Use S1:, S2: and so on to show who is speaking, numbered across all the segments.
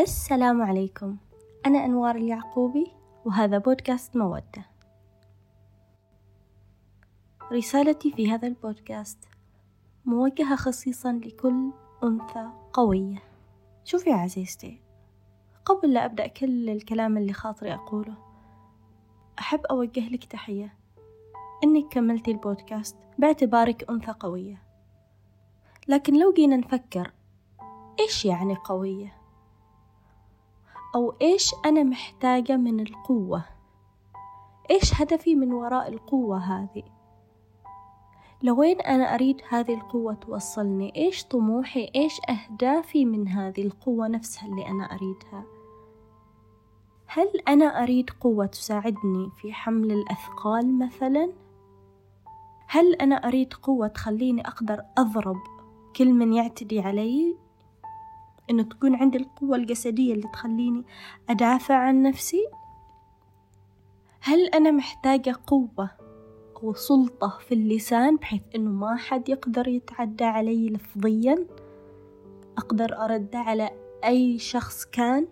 S1: السلام عليكم. أنا أنوار اليعقوبي وهذا بودكاست مودة. رسالتي في هذا البودكاست موجهة خصيصا لكل أنثى قوية. شوفي يا عزيزتي قبل لا أبدأ كل الكلام اللي خاطري أقوله أحب أوجه لك تحية. إنك كملتي البودكاست باعتبارك أنثى قوية. لكن لو جينا نفكر إيش يعني قوية؟ أو إيش أنا محتاجة من القوة؟ إيش هدفي من وراء القوة هذه؟ لوين أنا أريد هذه القوة توصلني؟ إيش طموحي؟ إيش أهدافي من هذه القوة نفسها اللي أنا أريدها؟ هل أنا أريد قوة تساعدني في حمل الأثقال مثلا؟ هل أنا أريد قوة تخليني أقدر أضرب كل من يعتدي علي إنه تكون عندي القوة الجسدية اللي تخليني أدافع عن نفسي هل أنا محتاجة قوة وسلطة في اللسان بحيث إنه ما حد يقدر يتعدى علي لفظيا أقدر أرد على أي شخص كان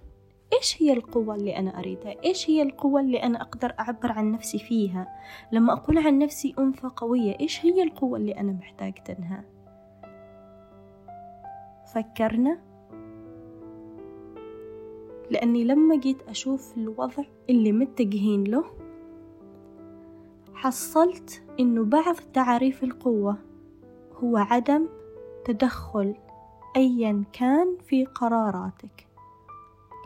S1: إيش هي القوة اللي أنا أريدها؟ إيش هي القوة اللي أنا أقدر أعبر عن نفسي فيها؟ لما أقول عن نفسي أنثى قوية إيش هي القوة اللي أنا محتاجتها؟ فكرنا؟ لأني لما جيت أشوف الوضع اللي متجهين له حصلت إنه بعض تعريف القوة هو عدم تدخل أيا كان في قراراتك.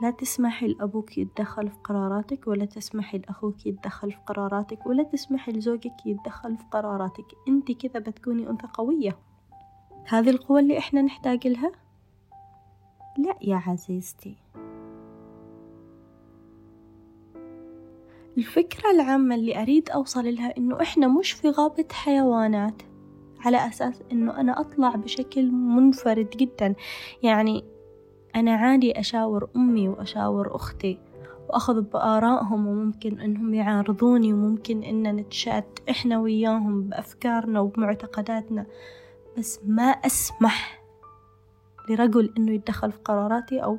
S1: لا تسمحي لأبوك يتدخل في قراراتك ولا تسمحي لأخوك يتدخل في قراراتك ولا تسمحي لزوجك يتدخل في قراراتك. أنت كذا بتكوني أنثى قوية. هذه القوة اللي إحنا نحتاج لها؟ لا يا عزيزتي. الفكرة العامة اللي أريد أوصل لها إنه إحنا مش في غابة حيوانات على أساس إنه أنا أطلع بشكل منفرد جدا. يعني أنا عادي أشاور أمي وأشاور أختي وأخذ بآرائهم وممكن إنهم يعارضوني وممكن إن نتشات إحنا وياهم بأفكارنا وبمعتقداتنا. بس ما أسمح لرجل إنه يتدخل في قراراتي أو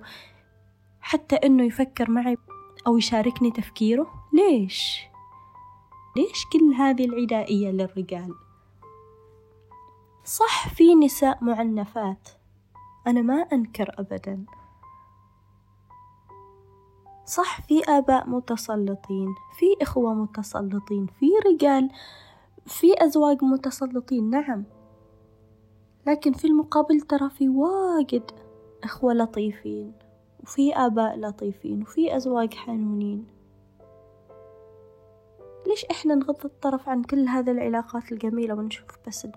S1: حتى إنه يفكر معي. أو يشاركني تفكيره؟ ليش؟ ليش كل هذه العدائية للرجال؟ صح في نساء معنفات. أنا ما أنكر أبدا. صح في آباء متسلطين في إخوة متسلطين في رجال في أزواج متسلطين نعم. لكن في المقابل ترى في واجد إخوة لطيفين. وفي آباء لطيفين وفي أزواج حنونين. ليش إحنا نغض الطرف عن كل هذه العلاقات الجميلة ونشوف بس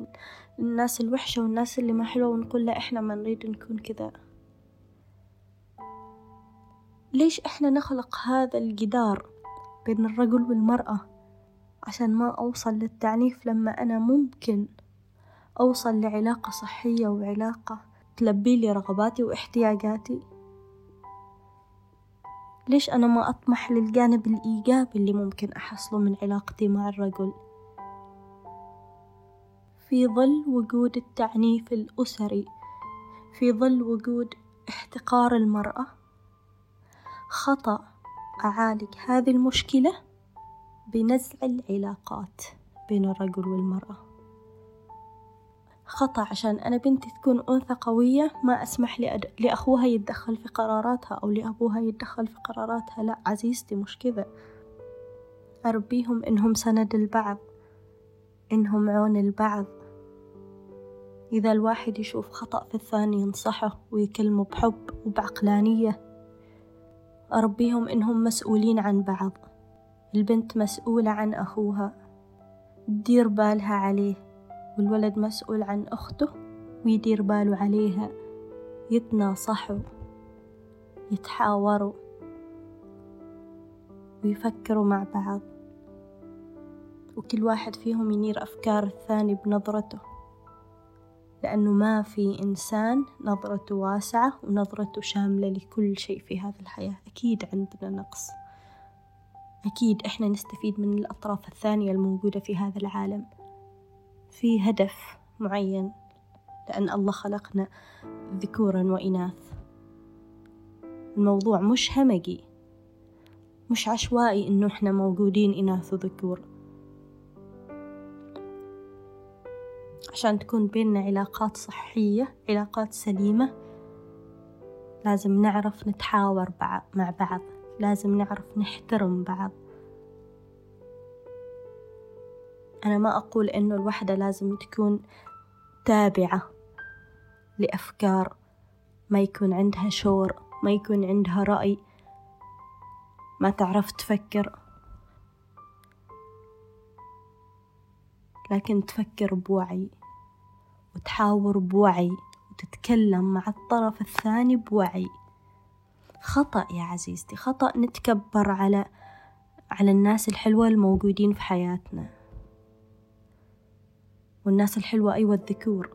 S1: الناس الوحشة والناس اللي ما حلوة ونقول لا إحنا ما نريد نكون كذا؟ ليش إحنا نخلق هذا الجدار بين الرجل والمرأة عشان ما أوصل للتعنيف لما أنا ممكن أوصل لعلاقة صحية وعلاقة تلبي لي رغباتي واحتياجاتي؟ ليش أنا ما أطمح للجانب الإيجابي اللي ممكن أحصله من علاقتي مع الرجل؟ في ظل وجود التعنيف الأسري في ظل وجود احتقار المرأة خطأ أعالج هذه المشكلة بنزع العلاقات بين الرجل والمرأة. خطأ عشان أنا بنتي تكون أنثى قوية ما أسمح لأد... لأخوها يتدخل في قراراتها أو لأبوها يتدخل في قراراتها. لا عزيزتي مش كذا. أربيهم إنهم سند البعض إنهم عون البعض. إذا الواحد يشوف خطأ في الثاني ينصحه ويكلمه بحب وبعقلانية. أربيهم إنهم مسؤولين عن بعض البنت مسؤولة عن أخوها. تدير بالها عليه. والولد مسؤول عن أخته ويدير باله عليها يتناصحوا يتحاوروا ويفكروا مع بعض. وكل واحد فيهم ينير أفكار الثاني بنظرته لأنه ما في إنسان نظرته واسعة ونظرته شاملة لكل شيء في هذه الحياة. أكيد عندنا نقص. أكيد إحنا نستفيد من الأطراف الثانية الموجودة في هذا العالم. في هدف معين. لأن الله خلقنا ذكورا وإناث. الموضوع مش همجي. مش عشوائي إنه إحنا موجودين إناث وذكور. عشان تكون بيننا علاقات صحية علاقات سليمة لازم نعرف نتحاور مع بعض. لازم نعرف نحترم بعض. أنا ما أقول إنه الوحدة لازم تكون تابعة لأفكار ما يكون عندها شعور ما يكون عندها رأي ما تعرف تفكر. لكن تفكر بوعي وتحاور بوعي وتتكلم مع الطرف الثاني بوعي. خطأ يا عزيزتي خطأ نتكبر على على الناس الحلوة الموجودين في حياتنا. والناس الحلوة أيوة الذكور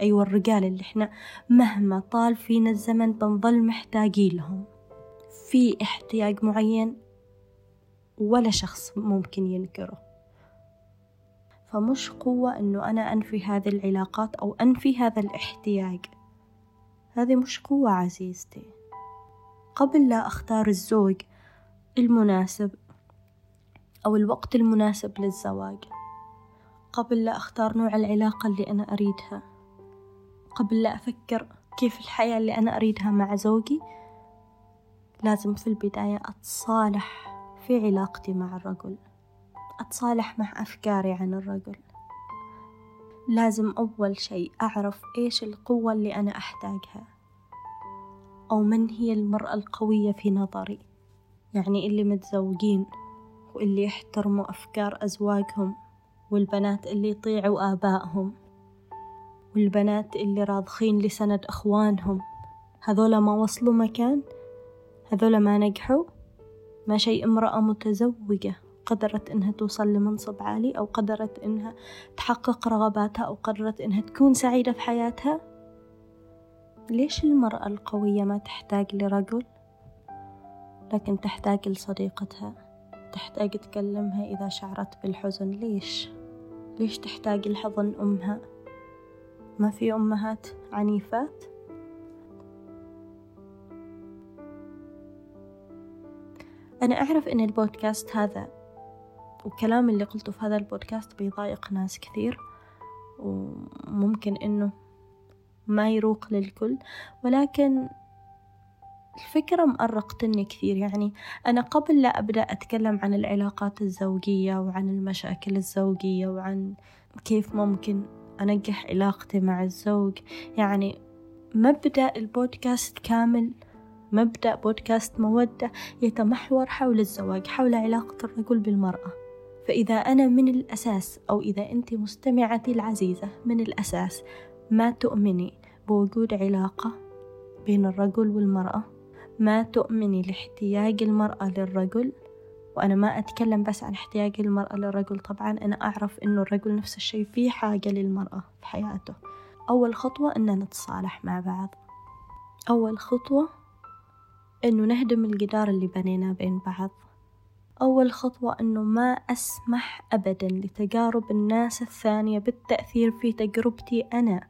S1: أيوة الرجال اللي إحنا مهما طال فينا الزمن بنظل محتاجين لهم. في احتياج معين ولا شخص ممكن ينكره. فمش قوة إنه أنا أنفي هذه العلاقات أو أنفي هذا الاحتياج. هذه مش قوة عزيزتي. قبل لا أختار الزوج المناسب أو الوقت المناسب للزواج قبل لا أختار نوع العلاقة اللي أنا أريدها. قبل لا أفكر كيف الحياة اللي أنا أريدها مع زوجي لازم في البداية أتصالح في علاقتي مع الرجل. أتصالح مع أفكاري عن الرجل. لازم أول شيء أعرف إيش القوة اللي أنا أحتاجها أو من هي المرأة القوية في نظري. يعني اللي متزوجين واللي يحترموا أفكار أزواجهم. والبنات اللي يطيعوا آبائهم والبنات اللي راضخين لسند أخوانهم. هذولا ما وصلوا مكان هذولا ما نجحوا. ما شيء امرأة متزوجة قدرت إنها توصل لمنصب عالي أو قدرت إنها تحقق رغباتها أو قدرت إنها تكون سعيدة في حياتها. ليش المرأة القوية ما تحتاج لرجل؟ لكن تحتاج لصديقتها تحتاج تكلمها إذا شعرت بالحزن. ليش؟ ليش تحتاج لحضن أمها ما في أمهات عنيفات؟ أنا أعرف إن البودكاست هذا والكلام اللي قلته في هذا البودكاست بيضايق ناس كثير وممكن إنه ما يروق للكل ولكن الفكرة مأرقتني كثير. يعني أنا قبل لا أبدأ أتكلم عن العلاقات الزوجية وعن المشاكل الزوجية وعن كيف ممكن أنجح علاقتي مع الزوج يعني مبدأ البودكاست كامل مبدأ بودكاست مودة يتمحور حول الزواج حول علاقة الرجل بالمرأة. فإذا أنا من الأساس أو إذا أنت مستمعتي العزيزة من الأساس ما تؤمني بوجود علاقة بين الرجل والمرأة؟ ما تؤمني لاحتياج المرأة للرجل؟ وأنا ما أتكلم بس عن احتياج المرأة للرجل طبعا أنا أعرف إنه الرجل نفس الشيء في حاجة للمرأة في حياته. أول خطوة إن نتصالح مع بعض. أول خطوة إنه نهدم الجدار اللي بنيناه بين بعض. أول خطوة إنه ما أسمح أبدا لتجارب الناس الثانية بالتأثير في تجربتي أنا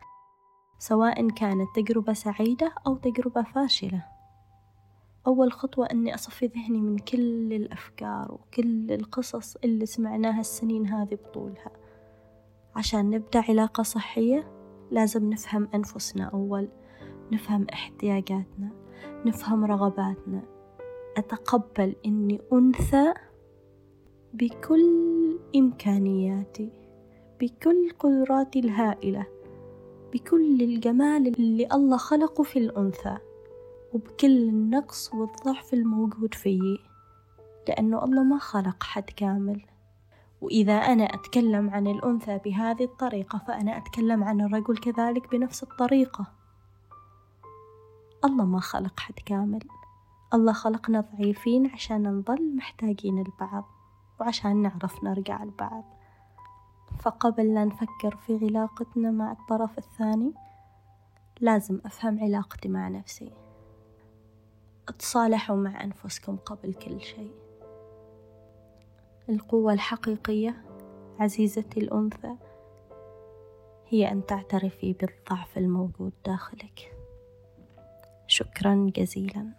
S1: سواء كانت تجربة سعيدة أو تجربة فاشلة. أول خطوة أني أصفي ذهني من كل الأفكار وكل القصص اللي سمعناها السنين هذه بطولها. عشان نبدأ علاقة صحية لازم نفهم أنفسنا أول نفهم احتياجاتنا نفهم رغباتنا. أتقبل إني أنثى بكل إمكانياتي بكل قدراتي الهائلة بكل الجمال اللي الله خلقه في الأنثى. وبكل النقص والضعف الموجود فيي لأنه الله ما خلق حد كامل. وإذا أنا أتكلم عن الأنثى بهذه الطريقة فأنا أتكلم عن الرجل كذلك بنفس الطريقة. الله ما خلق حد كامل. الله خلقنا ضعيفين عشان نظل محتاجين البعض وعشان نعرف نرجع البعض. فقبل لا نفكر في علاقتنا مع الطرف الثاني لازم أفهم علاقتي مع نفسي. تصالحوا مع أنفسكم قبل كل شيء. القوة الحقيقية عزيزتي الأنثى هي أن تعترفي بالضعف الموجود داخلك. شكرا جزيلا.